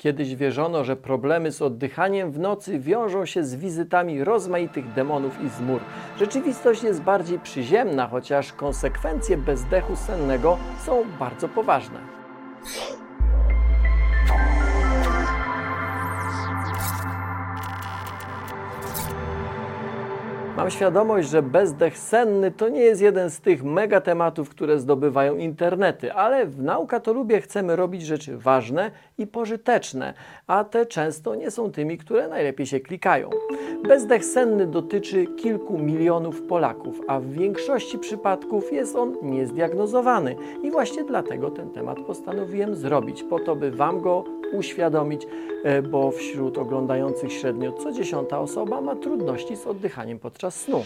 Kiedyś wierzono, że problemy z oddychaniem w nocy wiążą się z wizytami rozmaitych demonów i zmór. Rzeczywistość jest bardziej przyziemna, chociaż konsekwencje bezdechu sennego są bardzo poważne. Mam świadomość, że bezdech senny to nie jest jeden z tych mega tematów, które zdobywają internety, ale w Nauka to lubię chcemy robić rzeczy ważne i pożyteczne, a te często nie są tymi, które najlepiej się klikają. Bezdech senny dotyczy kilku milionów Polaków, a w większości przypadków jest on niezdiagnozowany i właśnie dlatego ten temat postanowiłem zrobić, po to by Wam go uświadomić, e, bo wśród oglądających średnio co dziesiąta osoba ma trudności z oddychaniem podczas snu.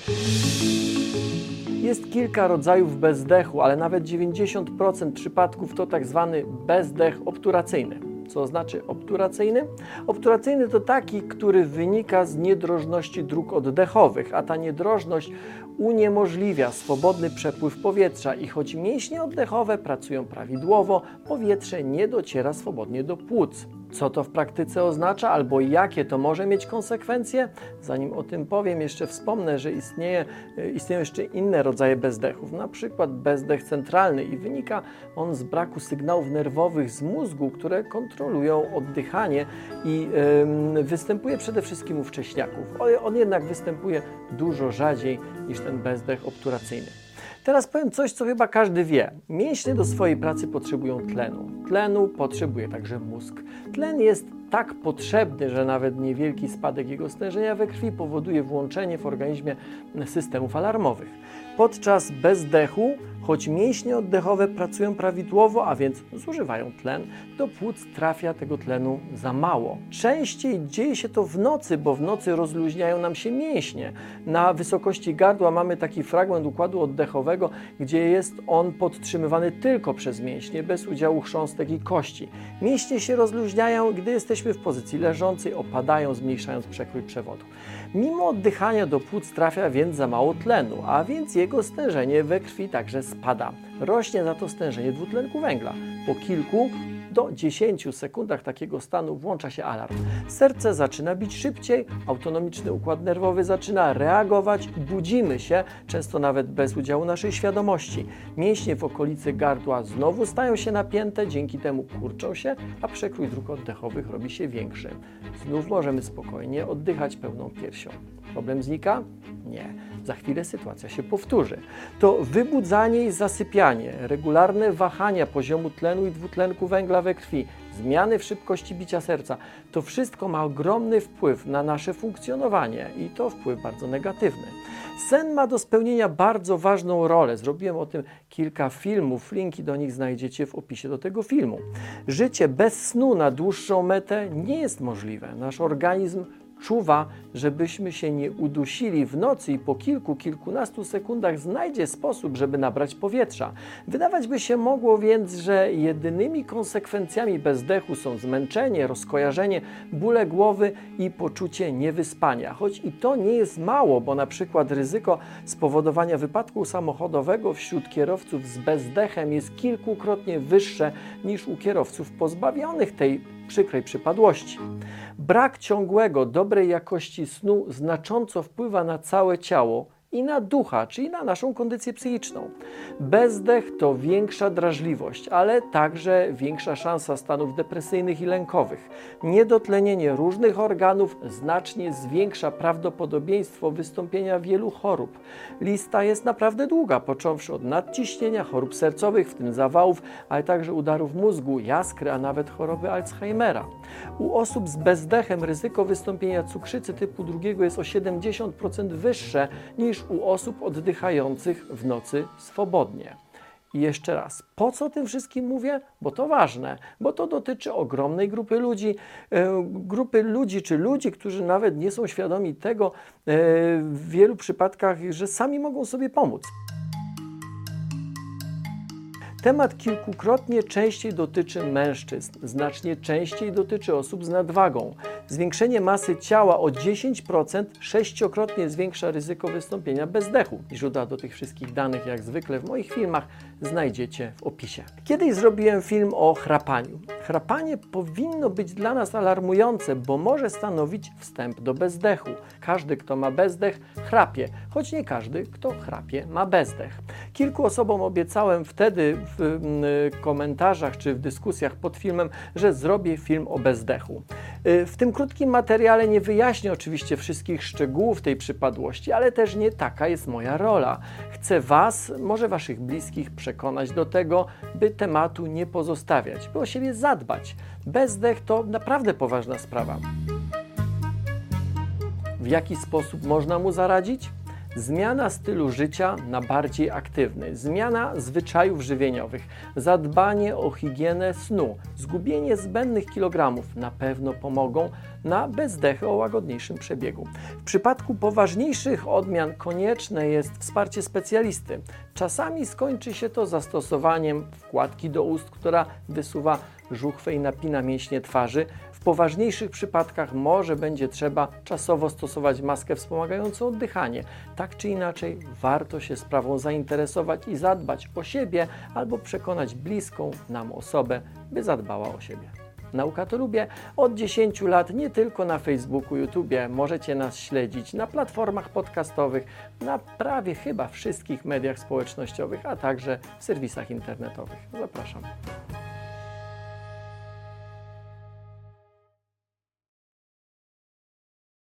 Jest kilka rodzajów bezdechu, ale nawet 90% przypadków to tak zwany bezdech obturacyjny. Co znaczy obturacyjny? Obturacyjny to taki, który wynika z niedrożności dróg oddechowych, a ta niedrożność uniemożliwia swobodny przepływ powietrza i choć mięśnie oddechowe pracują prawidłowo, powietrze nie dociera swobodnie do płuc. Co to w praktyce oznacza albo jakie to może mieć konsekwencje? Zanim o tym powiem, jeszcze wspomnę, że istnieje, e, istnieją jeszcze inne rodzaje bezdechów, na przykład bezdech centralny i wynika on z braku sygnałów nerwowych z mózgu, które kontrolują oddychanie i yy, występuje przede wszystkim u wcześniaków. On jednak występuje dużo rzadziej niż ten bezdech obturacyjny. Teraz powiem coś, co chyba każdy wie. Mięśnie do swojej pracy potrzebują tlenu. Tlenu potrzebuje także mózg. Tlen jest tak potrzebny, że nawet niewielki spadek jego stężenia we krwi powoduje włączenie w organizmie systemów alarmowych. Podczas bezdechu, choć mięśnie oddechowe pracują prawidłowo, a więc zużywają tlen, do płuc trafia tego tlenu za mało. Częściej dzieje się to w nocy, bo w nocy rozluźniają nam się mięśnie. Na wysokości gardła mamy taki fragment układu oddechowego, gdzie jest on podtrzymywany tylko przez mięśnie, bez udziału chrząstek i kości. Mięśnie się rozluźniają, gdy jesteśmy w pozycji leżącej, opadają, zmniejszając przekrój przewodu. Mimo oddychania do płuc trafia więc za mało tlenu, a więc jego stężenie we krwi także spada. Rośnie za to stężenie dwutlenku węgla. Po kilku do 10 sekundach takiego stanu włącza się alarm. Serce zaczyna bić szybciej, autonomiczny układ nerwowy zaczyna reagować, budzimy się, często nawet bez udziału naszej świadomości. Mięśnie w okolicy gardła znowu stają się napięte, dzięki temu kurczą się, a przekrój dróg oddechowych robi się większy. Znów możemy spokojnie oddychać pełną piersią. Problem znika? Nie. Za chwilę sytuacja się powtórzy. To wybudzanie i zasypianie, regularne wahania poziomu tlenu i dwutlenku węgla krwi, zmiany w szybkości bicia serca, to wszystko ma ogromny wpływ na nasze funkcjonowanie i to wpływ bardzo negatywny. Sen ma do spełnienia bardzo ważną rolę. Zrobiłem o tym kilka filmów, linki do nich znajdziecie w opisie do tego filmu. Życie bez snu na dłuższą metę nie jest możliwe. Nasz organizm czuwa, żebyśmy się nie udusili w nocy i po kilku, kilkunastu sekundach znajdzie sposób, żeby nabrać powietrza. Wydawać by się mogło więc, że jedynymi konsekwencjami bezdechu są zmęczenie, rozkojarzenie, bóle głowy i poczucie niewyspania. Choć i to nie jest mało, bo na przykład ryzyko spowodowania wypadku samochodowego wśród kierowców z bezdechem jest kilkukrotnie wyższe niż u kierowców pozbawionych tej przykrej przypadłości. Brak ciągłego, dobrej jakości snu znacząco wpływa na całe ciało i na ducha, czyli na naszą kondycję psychiczną. Bezdech to większa drażliwość, ale także większa szansa stanów depresyjnych i lękowych. Niedotlenienie różnych organów znacznie zwiększa prawdopodobieństwo wystąpienia wielu chorób. Lista jest naprawdę długa, począwszy od nadciśnienia, chorób sercowych, w tym zawałów, ale także udarów mózgu, jaskry, a nawet choroby Alzheimera. U osób z bezdechem ryzyko wystąpienia cukrzycy typu drugiego jest o 70% wyższe niż u osób oddychających w nocy swobodnie. I jeszcze raz, po co tym wszystkim mówię? Bo to ważne, bo to dotyczy ogromnej grupy ludzi, e, grupy ludzi czy ludzi, którzy nawet nie są świadomi tego e, w wielu przypadkach, że sami mogą sobie pomóc. Temat kilkukrotnie częściej dotyczy mężczyzn, znacznie częściej dotyczy osób z nadwagą. Zwiększenie masy ciała o 10% sześciokrotnie zwiększa ryzyko wystąpienia bezdechu. Źródła do tych wszystkich danych, jak zwykle w moich filmach, znajdziecie w opisie. Kiedyś zrobiłem film o chrapaniu. Chrapanie powinno być dla nas alarmujące, bo może stanowić wstęp do bezdechu. Każdy, kto ma bezdech, chrapie, choć nie każdy, kto chrapie, ma bezdech. Kilku osobom obiecałem wtedy w mm, komentarzach czy w dyskusjach pod filmem, że zrobię film o bezdechu. Y, W tym krótkim materiale nie wyjaśnię oczywiście wszystkich szczegółów tej przypadłości, ale też nie taka jest moja rola. Chcę Was, może Waszych bliskich, przekonać do tego, by tematu nie pozostawiać, by o siebie zadbać. Bezdech to naprawdę poważna sprawa. W jaki sposób można mu zaradzić? Zmiana stylu życia na bardziej aktywny, zmiana zwyczajów żywieniowych, zadbanie o higienę snu, zgubienie zbędnych kilogramów na pewno pomogą na bezdechy o łagodniejszym przebiegu. W przypadku poważniejszych odmian konieczne jest wsparcie specjalisty. Czasami skończy się to zastosowaniem wkładki do ust, która wysuwa żuchwę i napina mięśnie twarzy. Poważniejszych przypadkach może będzie trzeba czasowo stosować maskę wspomagającą oddychanie. Tak czy inaczej, warto się sprawą zainteresować i zadbać o siebie albo przekonać bliską nam osobę, by zadbała o siebie. Nauka to lubię od 10 lat nie tylko na Facebooku, YouTubie. Możecie nas śledzić na platformach podcastowych, na prawie chyba wszystkich mediach społecznościowych, a także w serwisach internetowych. Zapraszam.